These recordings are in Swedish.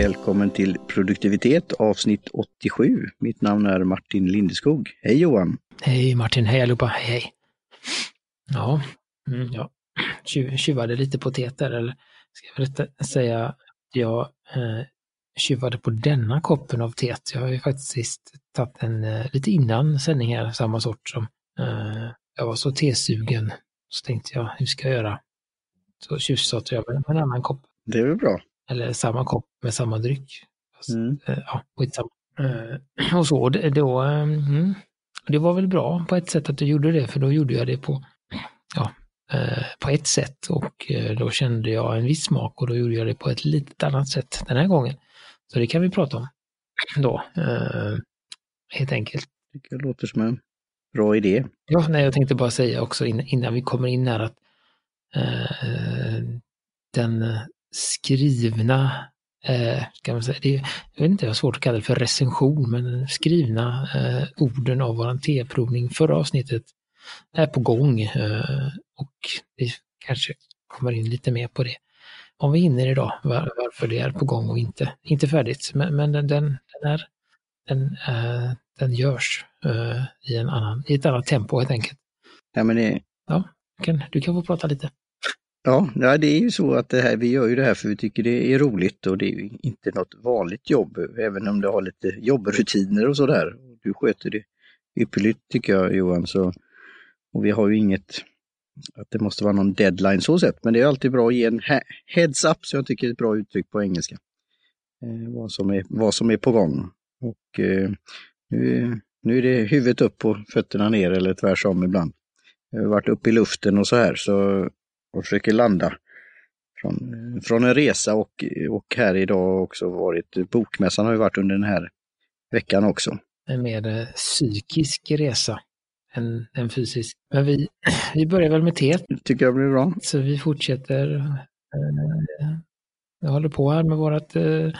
Välkommen till produktivitet avsnitt 87. Mitt namn är Martin Lindeskog. Hej Johan! Hej Martin, hej allihopa, hej hej! Ja, mm, jag tjuvade lite på teter, eller ska jag säga att jag eh, tjuvade på denna koppen av teet. Jag har ju faktiskt tagit en eh, lite innan sändning här, samma sort som eh, jag var så tesugen. Så tänkte jag, hur ska jag göra? Så tjuvstartade jag med en annan kopp. Det är väl bra. Eller samma kopp med samma dryck. Fast, Mm. eh, ja, skitsamma. Eh, och så, det, då, eh, mm, det var väl bra på ett sätt att du gjorde det, för då gjorde jag det på, ja, på ett sätt och då kände jag en viss smak och då gjorde jag det på ett lite annat sätt den här gången. Så det kan vi prata om då, helt enkelt. Det låter som en bra idé. Ja, nej, jag tänkte bara säga också in, innan vi kommer in här att eh, den skrivna, eh, ska man säga, det, jag vet inte, jag har svårt att kalla det för recension, men skrivna eh, orden av våran T-provning förra avsnittet är på gång eh, och vi kanske kommer in lite mer på det. Om vi hinner idag, var, varför det är på gång och inte, inte färdigt. Men, men den, den, den, är, den, eh, den görs eh, i, en annan, i ett annat tempo helt enkelt. Ja, men det, Du kan, du kan få prata lite ja, det är ju så att det här, vi gör ju det här för vi tycker det är roligt och det är ju inte något vanligt jobb, även om du har lite jobbrutiner och sådär. Du sköter det ypperligt tycker jag Johan. Så, och vi har ju inget, att det måste vara någon deadline så sett, men det är alltid bra att ge en heads up, så jag tycker det är ett bra uttryck på engelska. Eh, vad, som är, vad som är på gång. Och eh, nu, nu är det huvudet upp och fötterna ner eller tvärsom ibland. Jag har varit uppe i luften och så här så och försöker landa från, från en resa och, och här idag också varit, bokmässan har ju varit under den här veckan också. En mer eh, psykisk resa än en fysisk. Men vi, vi börjar väl med teet, Tycker jag blir bra. så vi fortsätter. Eh, jag håller på här med vårt eh,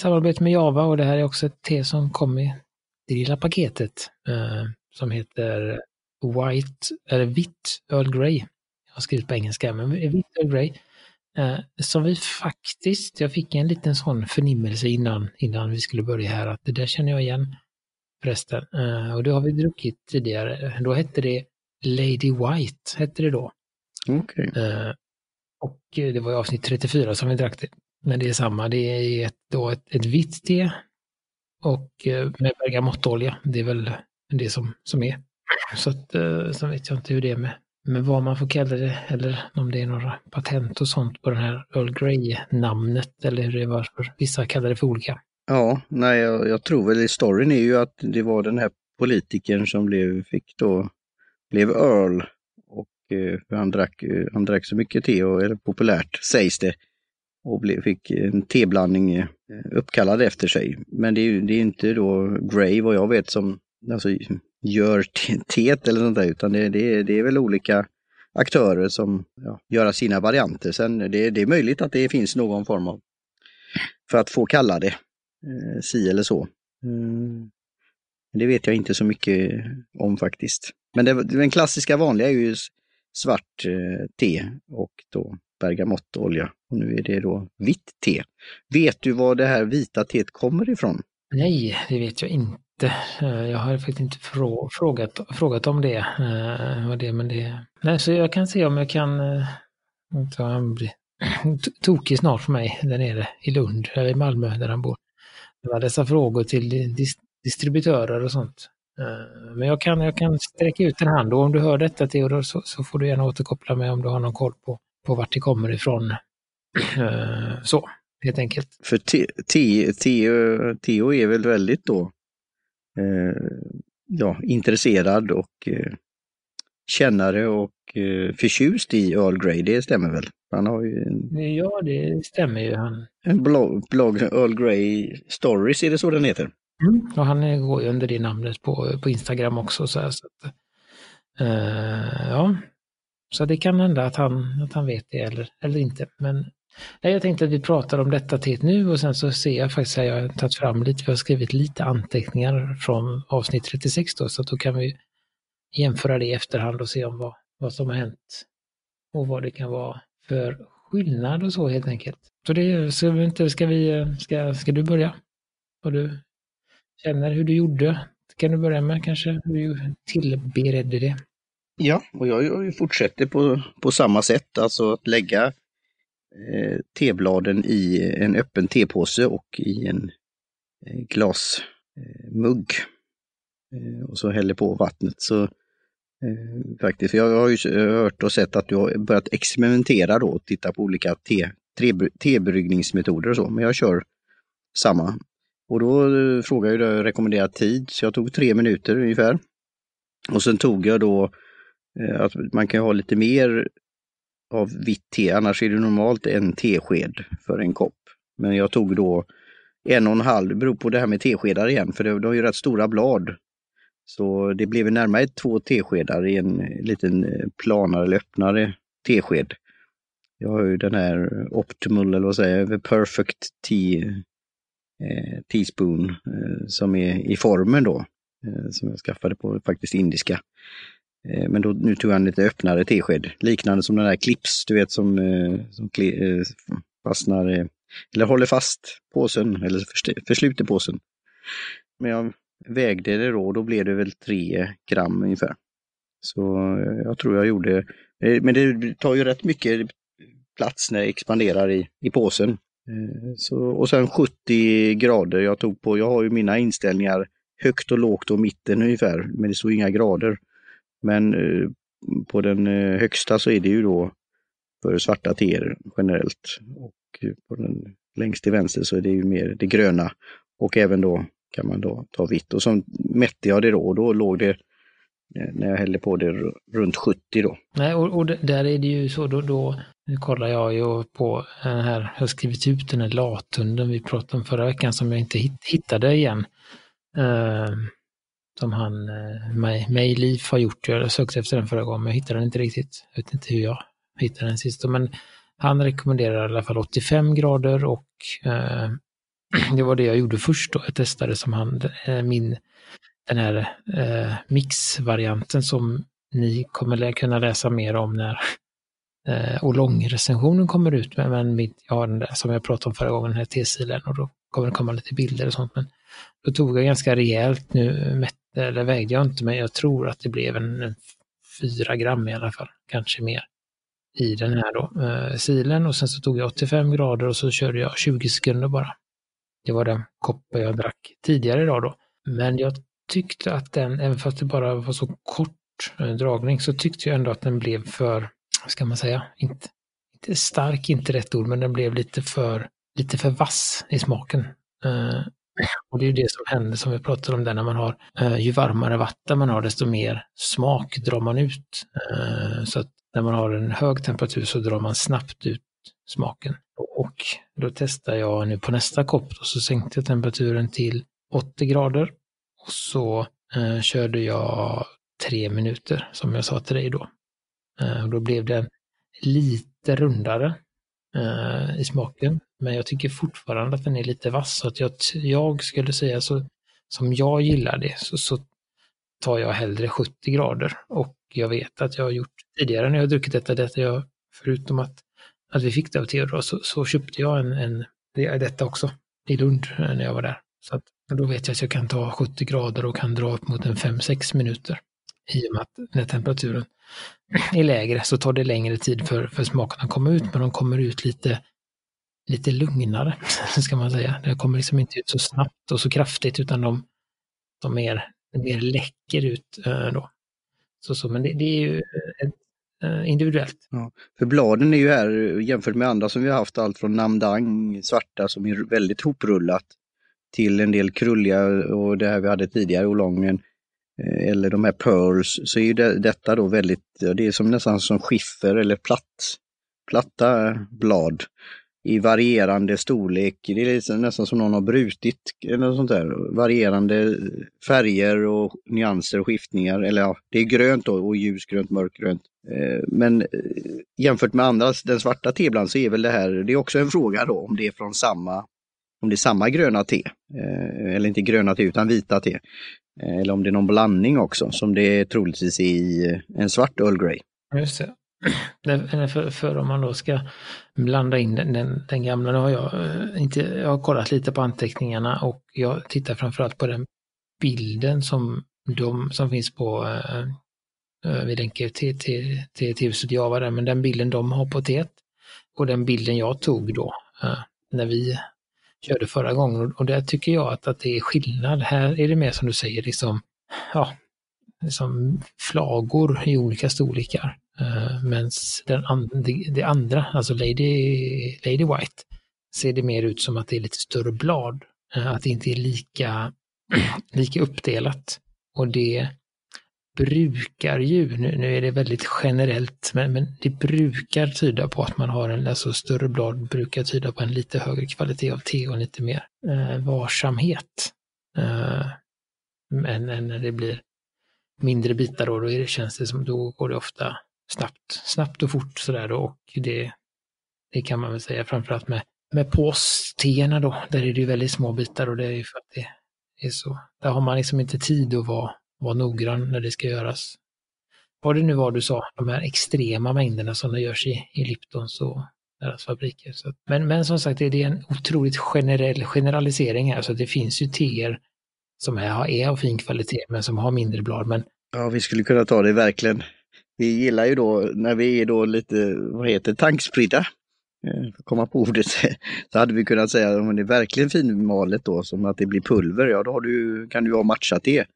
samarbete med Java och det här är också ett te som kom i det lilla paketet som heter White, eller vitt Earl Grey. Har skrivit på engelska, men vitt Earl Grey. Eh, som vi faktiskt, jag fick en liten sån förnimmelse innan, innan vi skulle börja här, att det där känner jag igen förresten. Eh, och det har vi druckit tidigare. Då hette det Lady White, hette det då. Okej. Eh, och det var i avsnitt 34 som vi drack det. Men det är samma, det är ett, då ett, ett vitt te och eh, med bergamottolja. Det är väl det som, som är. Så att, eh, så vet jag inte hur det är med, med vad man får kalla det eller om det är några patent och sånt på den här Earl Grey-namnet eller hur det var för vissa kallar det för olika. Ja, nej, jag, jag tror väl storyn är ju att det var den här politikern som blev, fick då, blev Earl. Och eh, han, drack, eh, han drack så mycket te, och, eller populärt sägs det, och blev, fick en teblandning eh, uppkallad efter sig. Men det är ju det är inte då Grey vad jag vet som alltså, gör teet eller sånt där, utan det, det, är- det är väl olika aktörer som ja, gör sina varianter. Sen det, det är möjligt att det finns någon form av, för att få kalla det eh, si eller så. Mm. Det vet jag inte så mycket om faktiskt. Men det, den klassiska vanliga är ju svart eh, te och då bergamottolja. Och nu är det då vitt te. Vet du var det här vita teet kommer ifrån? Nej, det vet jag inte inte. Jag har faktiskt inte frå frågat, frågat om det. vad det, men det. Nej, så jag kan se om jag kan han blir tokig snart för mig där nere i Lund, eller i Malmö där han bor. Det var dessa frågor till dis distributörer och sånt. Men jag kan, jag kan sträcka ut en hand och om du hör detta Theodor så, så får du gärna återkoppla mig om du har någon koll på, på vart det kommer ifrån. Så, helt enkelt. För Teo, är väl väldigt då ja, intresserad och eh, kännare och eh, förtjust i Earl Grey, det stämmer väl? Han har ju en, Ja, det stämmer ju. Han, en blogg, blogg, Earl Grey Stories, är det så den heter? Mm. Och han eh, går ju under det namnet på, på Instagram också. Så, här, så att, eh, ja. så det kan hända att han, att han vet det eller, eller inte. Men nej, jag tänkte att vi pratar om detta till nu och sen så ser jag faktiskt att jag har tagit fram lite, vi har skrivit lite anteckningar från avsnitt 36 då, så att då kan vi jämföra det i efterhand och se om vad, vad som har hänt och vad det kan vara för skillnad och så helt enkelt. Så det ska vi inte, ska vi, ska, ska du börja? Vad du känner, hur du gjorde? Kan du börja med kanske hur du tillberedde det? Ja, och jag fortsätter på, på samma sätt, alltså att lägga eh, tebladen i en öppen tepåse och i en eh, glasmugg. Eh, eh, och så häller på vattnet. Så eh, faktiskt, jag har ju hört och sett att du har börjat experimentera då, titta på olika te, tebryggningsmetoder och så, men jag kör samma. Och då eh, frågade jag rekommenderad tid, så jag tog tre minuter ungefär. Och sen tog jag då att man kan ha lite mer av vitt te, annars är det normalt en tesked för en kopp. Men jag tog då en och en halv, det beror på det här med teskedar igen, för de har ju rätt stora blad. Så det blev närmare två teskedar i en liten eh, planare eller öppnare tesked. Jag har ju den här Optimal, eller vad säger jag, The Perfect Tea eh, Teaspoon eh, som är i formen då. Eh, som jag skaffade på faktiskt indiska. Eh, men då, nu tog jag en lite öppnare tesked, liknande som den där clips, du vet som, eh, som kli, eh, fastnar, eller håller fast påsen, eller försluter påsen. Men jag vägde det då, då blev det väl tre gram ungefär. Så jag tror jag gjorde, men det tar ju rätt mycket plats när det expanderar i, i påsen. Så, och sen 70 grader jag tog på, jag har ju mina inställningar högt och lågt och mitten ungefär, men det står inga grader. Men eh, på den eh, högsta så är det ju då för svarta teer generellt. Och eh, på den längst till vänster så är det ju mer det gröna. Och även då kan man då ta vitt. Och så mätte jag det då och då låg det när jag hällde på det runt 70 då. Nej, och, och där är det ju så då, då nu kollar jag ju på den här, jag har skrivit ut den här lathunden vi pratade om förra veckan som jag inte hittade igen. Uh, som han, mig, mig Liv har gjort. Jag sökte efter den förra gången men jag hittade den inte riktigt. Jag vet inte hur jag hittade den sist. Men han rekommenderar i alla fall 85 grader och eh, det var det jag gjorde först då. Jag testade som han, eh, min, den här eh, mixvarianten som ni kommer kunna läsa mer om när eh, och långrecensionen kommer ut med, men mitt, jag har den där som jag pratade om förra gången, den här T-silen och då kommer det komma lite bilder och sånt. Men då tog jag ganska rejält nu, det, det vägde jag inte, men jag tror att det blev en, en fyra gram i alla fall, kanske mer i den här då, eh, silen och sen så tog jag 85 grader och så körde jag 20 sekunder bara. Det var den koppen jag drack tidigare idag då. Men jag tyckte att den, även fast det bara var så kort eh, dragning, så tyckte jag ändå att den blev för vad ska man säga, inte, inte stark, inte rätt ord, men den blev lite för, lite för vass i smaken. Eh, och det är det som händer som vi pratade om där när man har, eh, ju varmare vatten man har desto mer smak drar man ut. Eh, så att när man har en hög temperatur så drar man snabbt ut smaken. Och då testar jag nu på nästa kopp och så sänkte jag temperaturen till 80 grader. Och så eh, körde jag tre minuter som jag sa till dig då. Eh, och då blev den lite rundare eh, i smaken. Men jag tycker fortfarande att den är lite vass. Så att jag, jag skulle säga så, som jag gillar det, så, så tar jag hellre 70 grader. Och jag vet att jag har gjort tidigare när jag har druckit detta, detta jag, förutom att, att vi fick det av Theodor, så, så köpte jag en, en detta också i Lund eh, när jag var där. Så att, då vet jag att jag kan ta 70 grader och kan dra upp mot en 5-6 minuter. I och med att när temperaturen är lägre så tar det längre tid för, för smakerna att komma ut, men de kommer ut lite, lite lugnare, ska man säga. Det kommer liksom inte ut så snabbt och så kraftigt, utan de, de mer, mer läcker ut eh, då. Så, så, men det, det är ju eh, eh, individuellt. Ja, för bladen är ju här, jämfört med andra som vi har haft, allt från namdang, svarta, som är väldigt hoprullat, till en del krulliga och det här vi hade tidigare, olongen, eller de här pearls, så är det, detta då väldigt, det är som nästan som skiffer eller platt, platta blad i varierande storlek. Det är liksom nästan som någon har brutit eller sånt där. Varierande färger och nyanser och skiftningar. Eller ja, det är grönt då och ljusgrönt, mörkgrönt. Eh, men eh, jämfört med andra, den svarta tebland så är väl det här, det är också en fråga då om det är från samma, om det är samma gröna te. Eh, eller inte gröna te utan vita te. Eller om det är någon blandning också, som det troligtvis är i en svart Earl Grey. Just det. för, för om man då ska blanda in den, den, den gamla, nu har jag eh, inte, jag har kollat lite på anteckningarna och jag tittar framförallt på den bilden som, de, som finns på eh, eh vi länkar till, till, till huset jag var där, men den bilden de har på TET och den bilden jag tog då eh, när vi körde förra gången och där tycker jag att, att det är skillnad. Här är det mer som du säger, liksom, ja, liksom flagor i olika storlekar. Eh, uh, Men and, det, det, andra, alltså Lady, Lady White, ser det mer ut som att det är lite större blad. Uh, att det inte är lika, lika uppdelat. Och det brukar ju, nu, nu är det väldigt generellt, men, men, det brukar tyda på att man har en, alltså större blad brukar tyda på en lite högre kvalitet av te och lite mer uh, varsamhet. än, än när det blir mindre bitar då, då är det, känns det som, då går det ofta snabbt, snabbt och fort sådär och det, det kan man väl säga framförallt med, med påsteerna då, där är det ju väldigt små bitar och det är ju för att det är så. Där har man liksom inte tid att vara, vara noggrann när det ska göras. Vad det nu var du sa, de här extrema mängderna som det görs i, i Liptons och deras fabriker. Så, men, men som sagt, det är en otroligt generell generalisering här, så det finns ju teer som är, är av fin kvalitet men som har mindre blad. Men... Ja, vi skulle kunna ta det verkligen. Vi gillar ju då när vi är då lite, vad heter tankspridda, eh, för att komma på ordet, så hade vi kunnat säga om det är verkligen finmalet då, som att det blir pulver, ja då har du, kan du ha matchat det.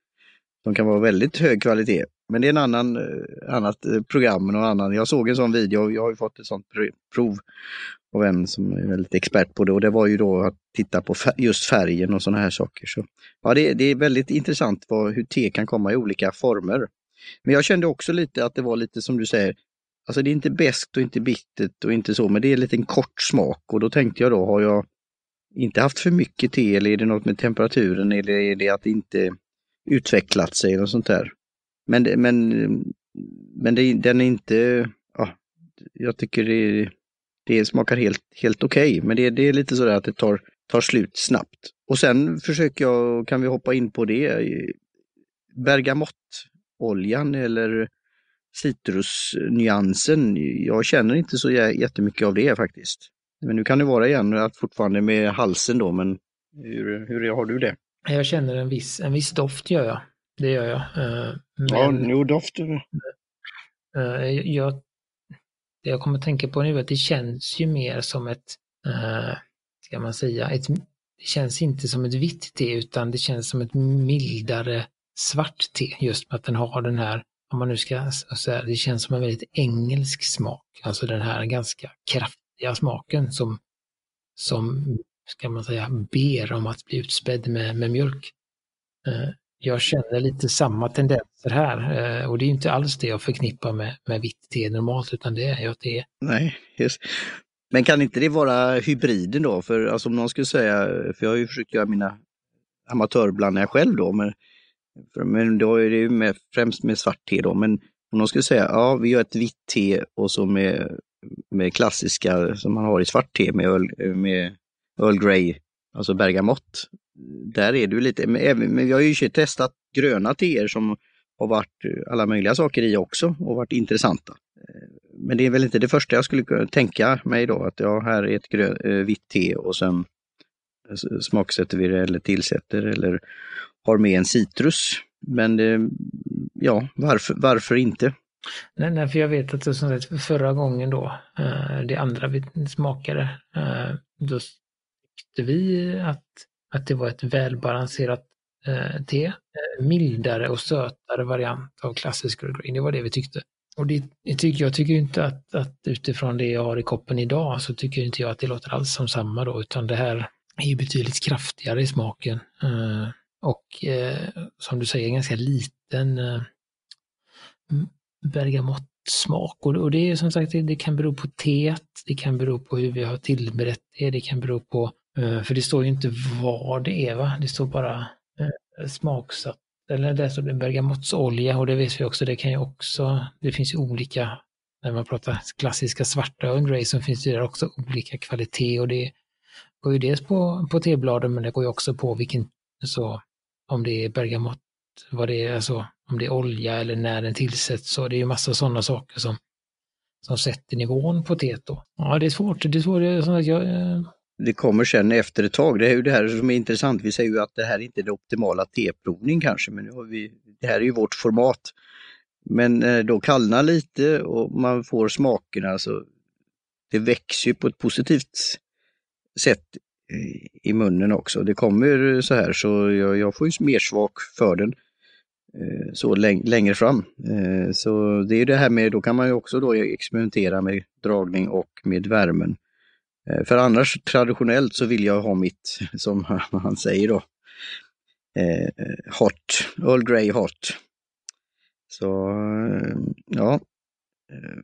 Som kan vara väldigt hög kvalitet. Men det är en annan, eh, annat eh, program och annan. Jag såg en sån video, jag har ju fått ett sånt prov av en som är väldigt expert på det och det var ju då att titta på just färgen och sådana här saker. Så, ja, det, det är väldigt intressant vad, hur te kan komma i olika former. Men jag kände också lite att det var lite som du säger, alltså det är inte bäst och inte bittert och inte så, men det är lite en kort smak och då tänkte jag då, har jag inte haft för mycket te eller är det något med temperaturen eller är det att det inte utvecklat sig eller sånt där. Men, men, men det, den är inte, ja, jag tycker det, det smakar helt, helt okej, okay, men det, det är lite sådär att det tar, tar slut snabbt. Och sen försöker jag, kan vi hoppa in på det, bergamottoljan eller citrusnyansen. Jag känner inte så jättemycket av det faktiskt. Men nu kan det vara igen att fortfarande med halsen då, men hur, hur har du det? Jag känner en viss, en viss doft gör jag. Det gör jag. Eh, men, ja, nu doften. Eh, jag, det jag kommer att tänka på nu är att det känns ju mer som ett, uh, ska man säga, ett, det känns inte som ett vitt te utan det känns som ett mildare svart te. Just med att den har den här, om man nu ska säga, det känns som en väldigt engelsk smak. Alltså den här ganska kraftiga smaken som, som ska man säga, ber om att bli utspädd med, med mjölk. Jag känner lite samma tendenser här eh, och det är inte alls det jag förknippar med, med vitt te normalt utan det är ju att det är... Nej, just. Men kan inte det vara hybriden då? För alltså, om någon skulle säga, för jag har ju försökt göra mina amatörblandningar själv då, men, för, men då är det ju med, främst med svart te då, men om någon skulle säga, ja vi gör ett vitt te och så med, med klassiska som man har i svart te med öl, med Earl Grey, alltså bergamott där är du lite, men, vi har ju testat gröna teer som har varit eh, alla möjliga saker i också och varit intressanta. Eh, men det är väl inte det första jag skulle kunna tänka mig då, att ja, här är ett grön, eh, vitt te och sen smaksätter vi det eller tillsätter eller har med en citrus. Men ja, varför, varför inte? Nej, nej, för jag vet att som sagt, förra gången då, det andra vi smakade, då tyckte vi att att det var ett välbalanserat eh, te. Eh, mildare och sötare variant av klassisk Earl Grey. Det var det vi tyckte. Och det, jag, tycker, jag tycker inte att, att utifrån det jag har i koppen idag så tycker inte jag att det låter alls som samma då, utan det här är betydligt kraftigare i smaken. Eh, och eh, som du säger, ganska liten eh, bergamottsmak. Och, och det är som sagt, det, det kan bero på teet, det kan bero på hur vi har tillberett det, det kan bero på Eh, Eh, för det står ju inte vad det är, va? Det står bara eh, smaksatt, eller där står det bergamottsolja och det vet vi också, det kan ju också, det finns ju olika, när man pratar klassiska svarta och Grey så finns det där också olika kvalitet och det går ju dels på, på tebladen men det går ju också på vilken, så om det är bergamott, vad det är, alltså om det är olja eller när den tillsätts, så det är ju massa sådana saker som, som sätter nivån på teet då. Ja, det är svårt. Det är svårt. Det, är jag, eh, det kommer sen efter ett tag. Det är ju det här som är intressant. Vi säger ju att det här inte är den optimala teprovning kanske, men nu har vi, det här är ju vårt format. Men eh, då kallnar lite och man får smakerna så det växer ju på ett positivt sätt i munnen också. Det kommer så här så jag, jag får ju mer svak för den eh, så längre fram. Eh, så det är det här med, då kan man ju också då experimentera med dragning och med värmen. Eh, för annars traditionellt så vill jag ha mitt, som han säger då, hot, Earl Grey hot. Så ja,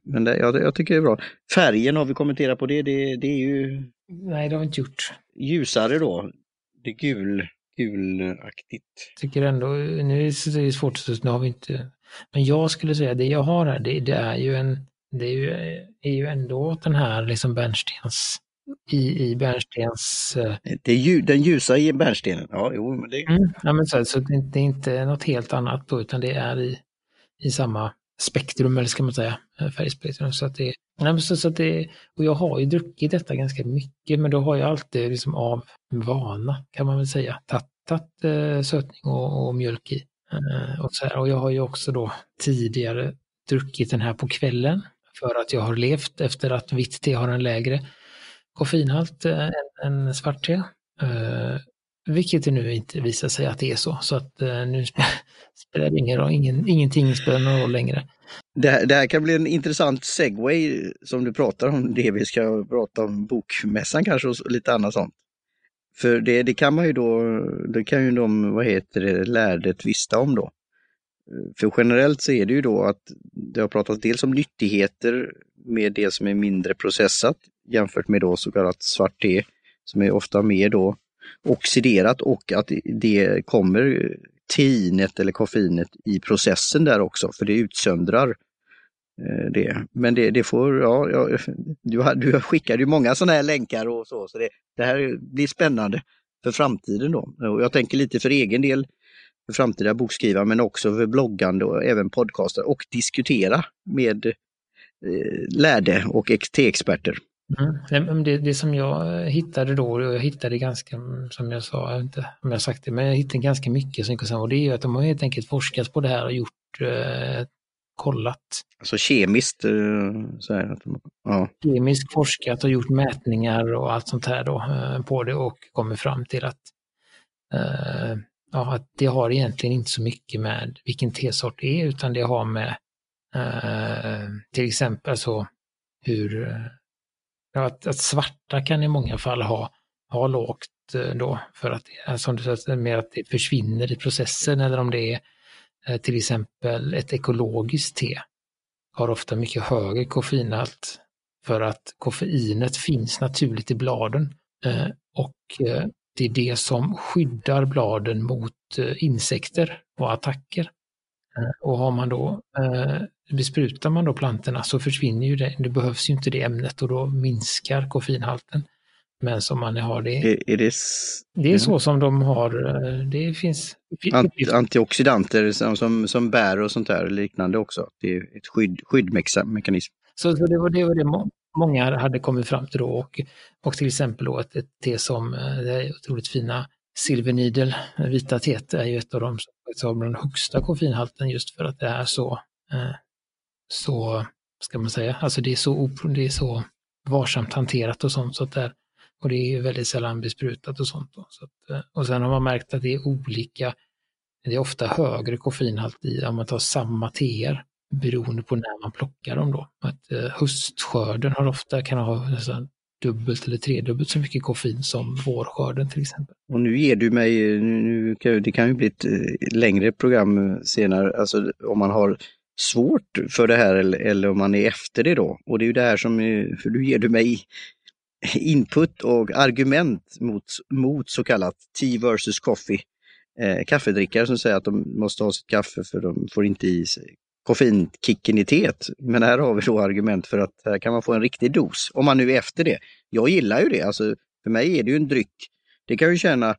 men det, jag, jag tycker det är bra. Färgen har vi kommenterat på det, det, det är ju... Nej, det har vi inte gjort. Ljusare då. Det är gul, gulaktigt. Tycker ändå, nu är det svårt, nu har vi inte... Men jag skulle säga, det jag har här, det, det är ju en... Det är ju, är ju ändå den här liksom bärnstens i, i bärnstens... Eh, det är ju, den ljusa i bärnstenen, ja jo men det... Mm, ja, men så, så det, är inte något helt annat då, utan det är i, i samma spektrum, eller ska man säga, eh, färgspektrum. Så att det, nej, så, så att det, och jag har ju druckit detta ganska mycket, men då har jag alltid liksom av vana, kan man väl säga, tagit eh, sötning och, och, mjölk i. Eh, och, så här, och jag har ju också då tidigare druckit den här på kvällen för att jag har levt efter att vitt te har en lägre koffeinhalt än, eh, än svart te. Eh, vilket det nu inte visar sig att det är så. Så att eh, nu spelar det ingen roll, ingen, ingenting spelar någon roll längre. Det här, det här, kan bli en intressant segway som du pratar om, det vi ska prata om bokmässan kanske och lite annat sånt. För det, det kan man ju då, det kan ju de, vad heter det, lärde tvista om då. Eh, för generellt så är det ju då att det har pratats dels om nyttigheter med det som är mindre processat jämfört med då så kallat svart te som är ofta mer då oxiderat och att det kommer teinet eller koffeinet i processen där också, för det utsöndrar eh, det. Men det, det får, ja, ja du, du skickade ju många sådana här länkar och så, så det, det här blir spännande för framtiden då. Och jag tänker lite för egen del, för framtida bokskrivare, men också för bloggande och även podcaster och diskutera med eh, lärde och XT-experter. Mm. Det, det som jag hittade då, och jag hittade ganska, som jag sa, jag vet inte om jag sagt det, men jag hittade ganska mycket och det är ju att de har helt enkelt forskat på det här och gjort, eh, kollat. Alltså kemiskt? Eh, så här, ja. Kemiskt forskat och gjort mätningar och allt sånt här då eh, på det och kommit fram till att, eh, ja, att det har egentligen inte så mycket med vilken tesort det är utan det har med eh, till exempel så hur eh, att, att svarta kan i många fall ha, ha lågt eh, då för att som du säger, mer att det försvinner i processen eller om det är eh, till exempel ett ekologiskt te har ofta mycket högre koffeinhalt för att koffeinet finns naturligt i bladen eh, och eh, det är det som skyddar bladen mot insekter och attacker. Och har man då besprutar man då plantorna så försvinner ju det, det behövs ju inte det ämnet och då minskar koffeinhalten. Men som man har det. Är, är det, det är så som de har, eh, det finns. antioxidanter som, som, som bär och sånt där liknande också. Det är ett skydd, skyddmekanism. Så, så det var det, var det många hade kommit fram till då och, och till exempel då ett, ett te som eh, det är otroligt fina Silver Needle, vita teet är ju ett av de som har den högsta koffeinhalten just för att det är så eh, så, ska man säga, alltså det är så, det är så varsamt hanterat och sånt. Så att där, och det är väldigt sällan besprutat och sånt. Så att, eh, och sen har man märkt att det är olika, det är ofta högre koffeinhalt i om man tar samma teer beroende på när man plockar dem då. Att eh, höstskörden har ofta, kan ha nästan dubbelt eller tredubbelt så mycket koffein som vårskörden till exempel. Och nu ger du mig, eh, nu, det kan ju bli ett eh, längre program eh, senare, alltså om man har svårt för det här eller, eller om man är efter det då. Och det är ju det här som, för nu ger du mig input och argument mot, mot så kallat tea versus coffee. Eh, kaffedrickare som säger att de måste ha sitt kaffe för de får inte i sig koffeinkicken i teet. Men här har vi då argument för att här kan man få en riktig dos, om man nu är efter det. Jag gillar ju det, alltså för mig är det ju en dryck. Det kan jag ju känna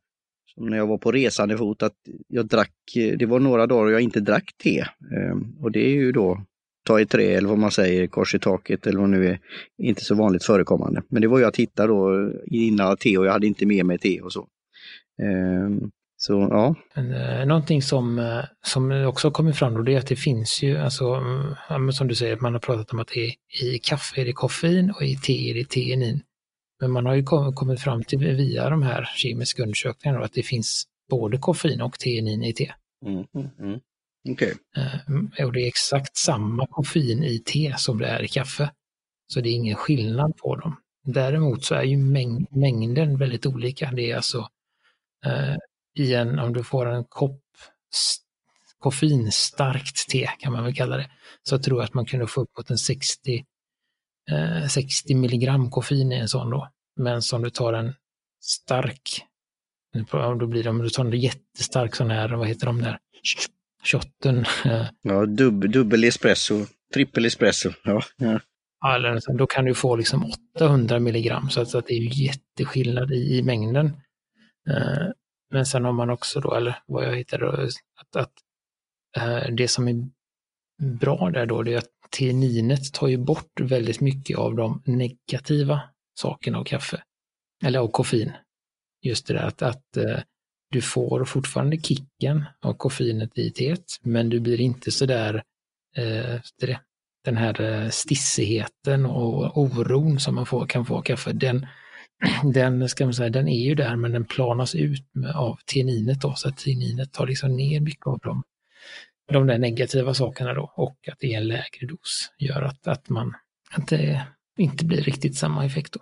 som när jag var på resande fot, att jag drack, det var några dagar jag inte drack te. Ehm, och det är ju då ta i trä eller vad man säger, kors i taket eller vad nu är, inte så vanligt förekommande. Men det var ju att hitta då innan te och jag hade inte med mig te och så. Ehm, så ja. Men, någonting som, som också kommer fram då det är att det finns ju, alltså, som du säger, man har pratat om att det är, i kaffe är det koffein och i te är det teinin. Men man har ju kommit fram till via de här kemiska undersökningarna att det finns både koffein och teinin i te. Mm, mm, mm. Okay. Eh, och det är exakt samma koffein i te som det är i kaffe. Så det är ingen skillnad på dem. Däremot så är ju mäng mängden väldigt olika. Det är alltså eh, i en, om du får en kopp koffeinstarkt te kan man väl kalla det, så jag tror jag att man kunde få uppåt en 60 eh, 60 milligram koffein i en sån då. Men som du tar en stark, då blir det, om du tar en jättestark sån här, vad heter de där, shotten. Eh. Ja, dub, dubbel espresso, trippel espresso. Ja, ja. Eller, då kan du få liksom 800 milligram, så att, så att det är jätteskillnad i, i mängden. Eh, men sen har man också då, eller vad jag hittade, att, att eh, det som är bra där då, det är att T9 tar ju bort väldigt mycket av de negativa sakerna av kaffe. Eller av koffein. Just det där att, att uh, du får fortfarande kicken av koffeinet i teet, men du blir inte så där eh, det, den här eh, stissigheten och oron som man får, kan få av kaffe, den, den, ska man säga, den är ju där men den planas ut av tianinet då, så att tianinet tar liksom ner mycket av dem de där negativa sakerna då och att det är en lägre dos gör att, att, man, att det inte blir riktigt samma effekt. Då.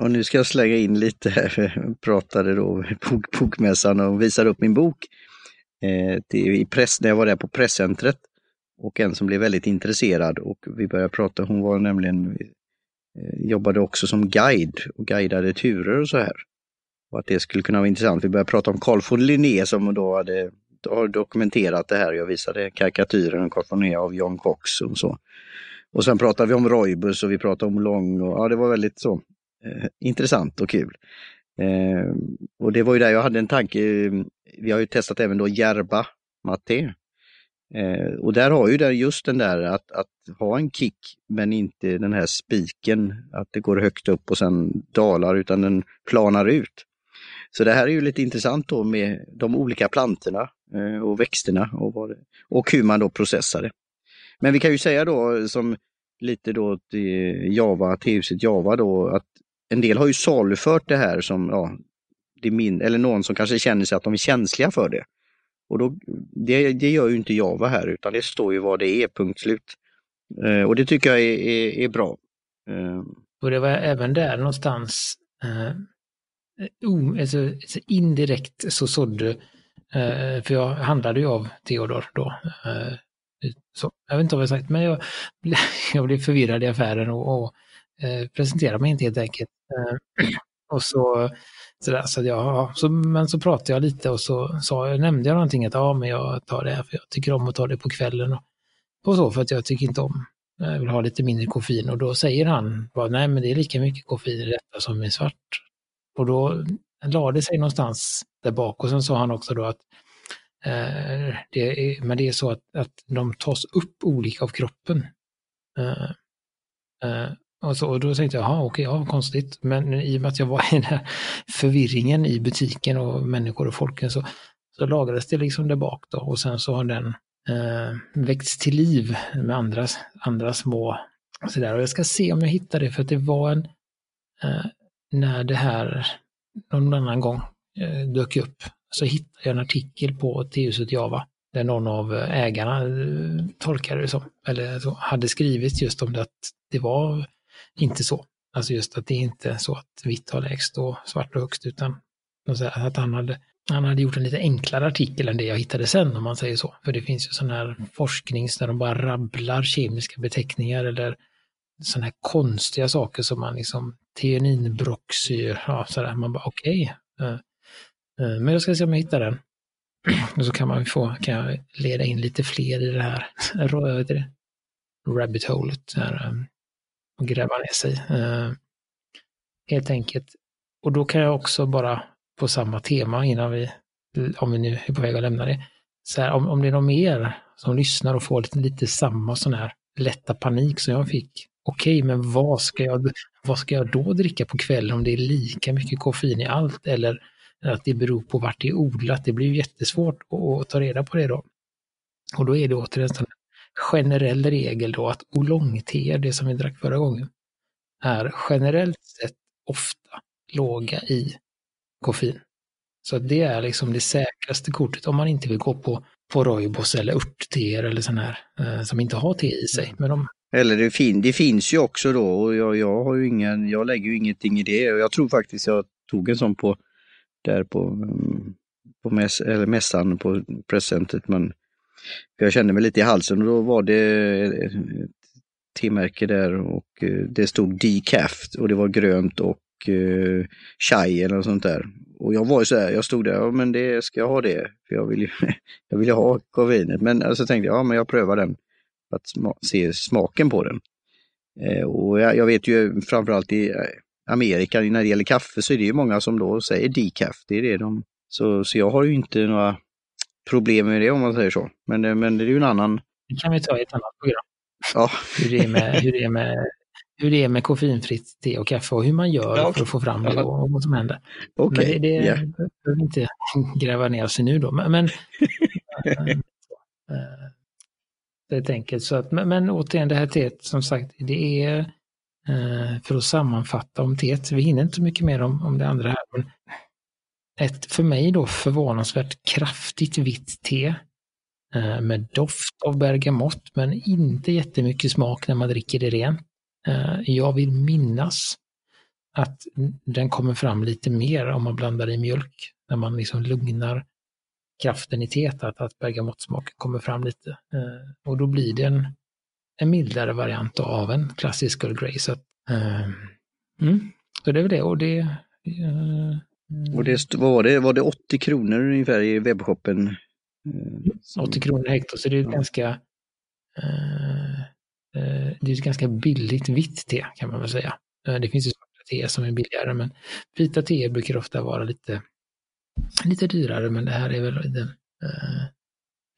Och nu ska jag slänga in lite här, jag pratade då bok, bokmässan och visade upp min bok eh, till, i press, när jag var där på presscentret. Och en som blev väldigt intresserad och vi började prata, hon var nämligen, Eh, jobbade också som guide och guidade turer och så här. Och att det skulle kunna vara intressant. Vi började prata om Carl von Linné som då hade har dokumenterat det här. Jag visade karikatyren Carl von Linné av John Cox och så. Och sen pratade vi om Roibus och vi pratade om Lång och ja, det var väldigt så eh, intressant och kul. Eh, och det var ju där jag hade en tanke. Vi har ju testat även då Järba Matte. Eh, och där har ju där just den där att, att ha en kick men inte den här spiken, att det går högt upp och sen dalar utan den planar ut. Så det här är ju lite intressant då med de olika plantorna eh, och växterna och, vad och hur man då processar det. Men vi kan ju säga då som lite då till Java, till huset Java då, att en del har ju salufört det här som, ja, det min, eller någon som kanske känner sig att de är känsliga för det. Och då, det, det gör ju inte Java här utan det står ju vad det är, punkt slut. Eh, och det tycker jag är, är, är bra. Eh. Och det var även där någonstans eh, oh, alltså, alltså indirekt så sådde, eh, för jag handlade ju av Theodor då. Eh, så, jag vet inte vad jag sagt, men jag, jag blev förvirrad i affären och, och eh, presenterade mig inte helt enkelt. Eh, Och så, så, där, så, jag, så Men så pratade jag lite och så sa, nämnde jag någonting att ja, men jag tar det här för jag tycker om att ta det på kvällen. Och, och så, för att jag tycker inte om eh, jag vill ha lite mindre koffein och då säger han, bara, nej men det är lika mycket koffein i detta som i svart. Och då lade det sig någonstans där bak och sen sa han också då att eh, det är, men det är så att, att de tas upp olika av kroppen. Eh, eh, och, så, och då tänkte jag, jaha okej, ja konstigt. Men i och med att jag var i den här förvirringen i butiken och människor och folken så, så lagrades det liksom där bak då och sen så har den eh, väckts till liv med andra, andra små sådär. Och jag ska se om jag hittar det för att det var en, eh, när det här någon annan gång eh, dök upp så hittade jag en artikel på T-huset Java där någon av eh, ägarna eh, tolkade det som, eller så, hade skrivit just om det att det var inte så. Alltså just att det är inte så att vitt har lägst och svart och högst utan att han hade, han hade gjort en lite enklare artikel än det jag hittade sen om man säger så. För det finns ju sån här forskning där de bara rabblar kemiska beteckningar eller sådana här konstiga saker som man liksom teaninbroxyr, ja sådär, man bara okej. Okay. Uh, uh, men jag ska se om jag hittar den. Och så kan man få, kan jag leda in lite fler i det här, vad heter det? rabbit holet, här, och gräva ner sig. Eh, helt enkelt. Och då kan jag också bara på samma tema innan vi, om vi nu är på väg att lämna det, så här, om, om det är någon mer som lyssnar och får lite, lite samma sån här lätta panik som jag fick. Okej, men vad ska, jag, vad ska jag då dricka på kvällen om det är lika mycket koffein i allt eller att det beror på vart det är odlat? Det blir ju jättesvårt att ta reda på det då. Och då är det återigen generell regel då att oolong-te, det som vi drack förra gången, är generellt sett ofta låga i koffein. Så det är liksom det säkraste kortet om man inte vill gå på, på rooibos eller örtteer eller sån här eh, som inte har te i sig. Mm. Men de... Eller det, fin det finns ju också då och jag, jag, har ju ingen, jag lägger ju ingenting i det och jag tror faktiskt jag tog en sån på där på, mm, på mäss, eller mässan på presentet men jag kände mig lite i halsen och då var det ett T-märke där och eh, det stod decaf och det var grönt och eh, chai eller något sånt där. Och jag var ju så här, jag stod där, ja men det ska jag ha det, för jag vill ju, jag vill ju ha koffeinet. Men eh, så alltså, tänkte jag, ja men jag prövar den för att sma se smaken på den. Eh, och jag, jag, vet ju framförallt i Amerika när det gäller kaffe så är det ju många som då säger decaf, det är det de... Så, så jag har ju inte några problem med det om man säger så. Men, men det är ju en annan... Det kan vi ta i ett annat program. Ja. Hur det är med, hur det är med, hur det är med koffeinfritt te och kaffe och hur man gör ja. för att få fram det och, vad som händer. Okay. Men det, det yeah. behöver inte gräva ner sig nu då. Men, men det är enkelt. Så att, men, men återigen, det här teet som sagt, det är eh, för att sammanfatta om teet. Vi hinner inte så mycket mer om, om det andra här. Men ett för mig då förvånansvärt kraftigt vitt te eh, med doft av bergamott men inte jättemycket smak när man dricker det rent. Eh, jag vill minnas att den kommer fram lite mer om man blandar i mjölk, när man liksom lugnar kraften i teet, att, att bergamottsmaken kommer fram lite. Eh, och då blir det en, en mildare variant av en klassisk Earl Grey. Så, att, mm, så det är väl det. Och det, och det var, det, var det 80 kronor ungefär i webbshoppen 80 kronor hektar, så det är ja. ganska eh, eh, det är ett ganska billigt vitt te kan man väl säga. Eh, det finns ju svarta te som är billigare, men vita te brukar ofta vara lite, lite dyrare, men det här är väl den eh,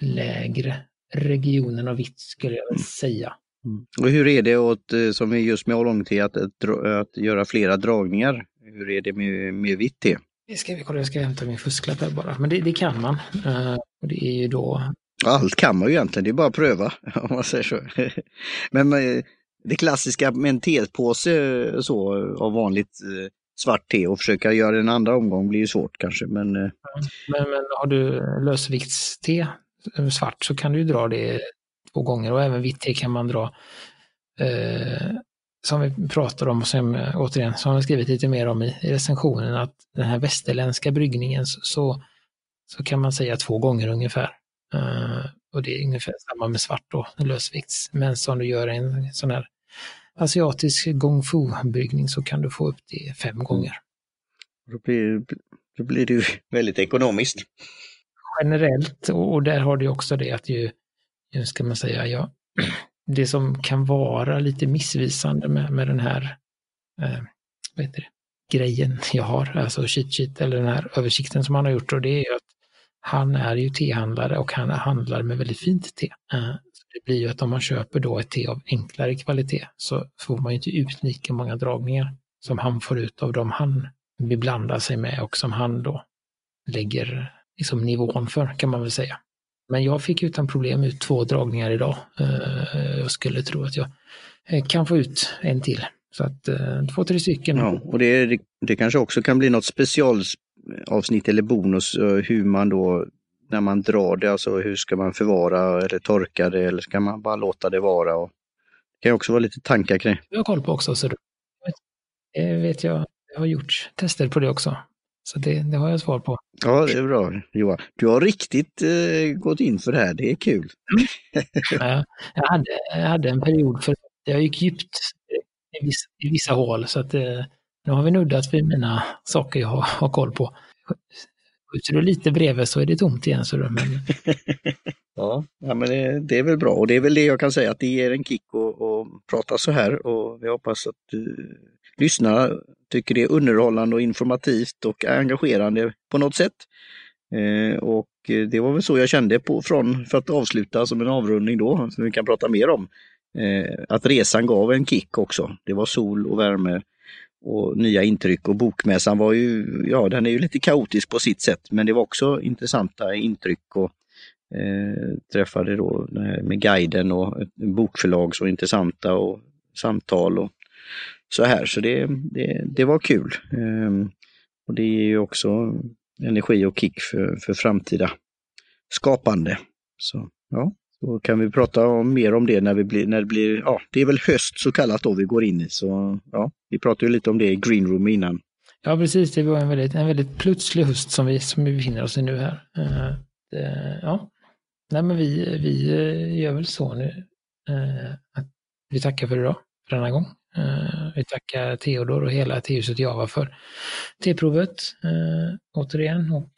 lägre regionen av vitt skulle jag väl säga. Mm. Och hur är det åt, eh, som är just med oolong-te, att, att, att, göra flera dragningar? Hur är det med, med vitt te? Det ska kolla, jag ska hämta min fusklapp här bara. Men det, det kan man. Uh, och det är ju då... Allt kan man ju egentligen, det är bara att pröva om man säger så. Men eh, det klassiska med en tepåse eh, så av vanligt svart te och försöka göra en andra omgång blir ju svårt kanske. Men, men, men har du lösviktste svart så kan du dra det två gånger och även vitt te kan man dra eh, som vi pratar om och som återigen, som vi skrivit lite mer om i, i recensionen, att den här västerländska bryggningen så, så kan man säga två gånger ungefär. Uh, och det är ungefär samma med svart då, lösvikts. Men som du gör en sån här asiatisk gong fu-bryggning så kan du få upp det fem mm. gånger. Då blir, då blir det ju väldigt ekonomiskt. Generellt, och, och där har du också det att ju, ju ska man säga, ja, det som kan vara lite missvisande med, med den här eh, vad heter det, grejen jag har, alltså cheat sheet eller den här översikten som han har gjort och det är att han är ju tehandlare och han handlar med väldigt fint te. Eh, så det blir ju att om man köper då ett te av enklare kvalitet så får man ju inte ut lika många dragningar som han får ut av dem han beblandar sig med och som han då lägger liksom nivån för kan man väl säga. Men jag fick utan problem ut två dragningar idag. Eh, jag skulle tro att jag eh, kan få ut en till. Så att eh, två, tre stycken. Ja, och det, det kanske också kan bli något specialavsnitt eller bonus hur man då när man drar det, alltså hur ska man förvara eller torka det eller ska man bara låta det vara? Och det kan också vara lite tankar kring. Jag har koll på också, så det vet jag. Jag har gjort tester på det också. Så det, det, har jag svar på. Ja, det är bra Johan. Du har riktigt eh, gått in för det här, det är kul. Ja, jag, hade, jag hade en period för jag gick djupt i vissa, i vissa hål så att eh, nu har vi nuddat vid mina saker jag har, har koll på. Skjuter du lite bredvid så är det tomt igen. Så men... ja, ja, men det, det, är väl bra och det är väl det jag kan säga att det ger en kick att prata så här och jag hoppas att du lyssnarna tycker det är underhållande och informativt och engagerande på något sätt. Eh, och det var väl så jag kände på, från, för att avsluta som en avrundning då, som vi kan prata mer om. Eh, att resan gav en kick också. Det var sol och värme och nya intryck och bokmässan var ju, ja den är ju lite kaotisk på sitt sätt men det var också intressanta intryck och eh, träffade då med guiden och bokförlag så intressanta och samtal och så här så det, det, det var kul. Eh, och det ger ju också energi och kick för, för framtida skapande. Så ja, då kan vi prata om, mer om det när, vi blir, när det blir, ja, det är väl höst så kallat då vi går in i. Så ja, vi pratade ju lite om det i Green Room innan. Ja, precis. Det var en väldigt, en väldigt plötslig höst som vi, som vi befinner oss i nu här. Uh, det, ja, nej men vi, vi gör väl så nu. Uh, att vi tackar för idag, för denna gång. Uh, vi tackar Theodor och hela T-huset Java för T-provet återigen och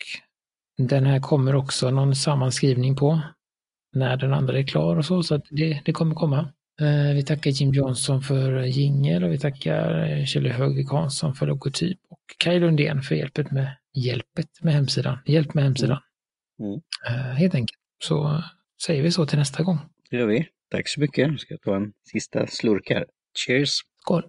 den här kommer också någon sammanskrivning på när den andra är klar och så, så att det, det kommer komma. Eh, vi tackar Jim Johnson för jingel och vi tackar Kjell Högvik Hansson för logotyp och Kaj Lundén för hjälpet med, hjälpet med hemsidan. Hjälp med hemsidan. Mm. Mm. Helt enkelt. Så säger vi så till nästa gång. Det gör vi. Tack så mycket. Jag ska ta en sista slurk här. Cheers. Cool.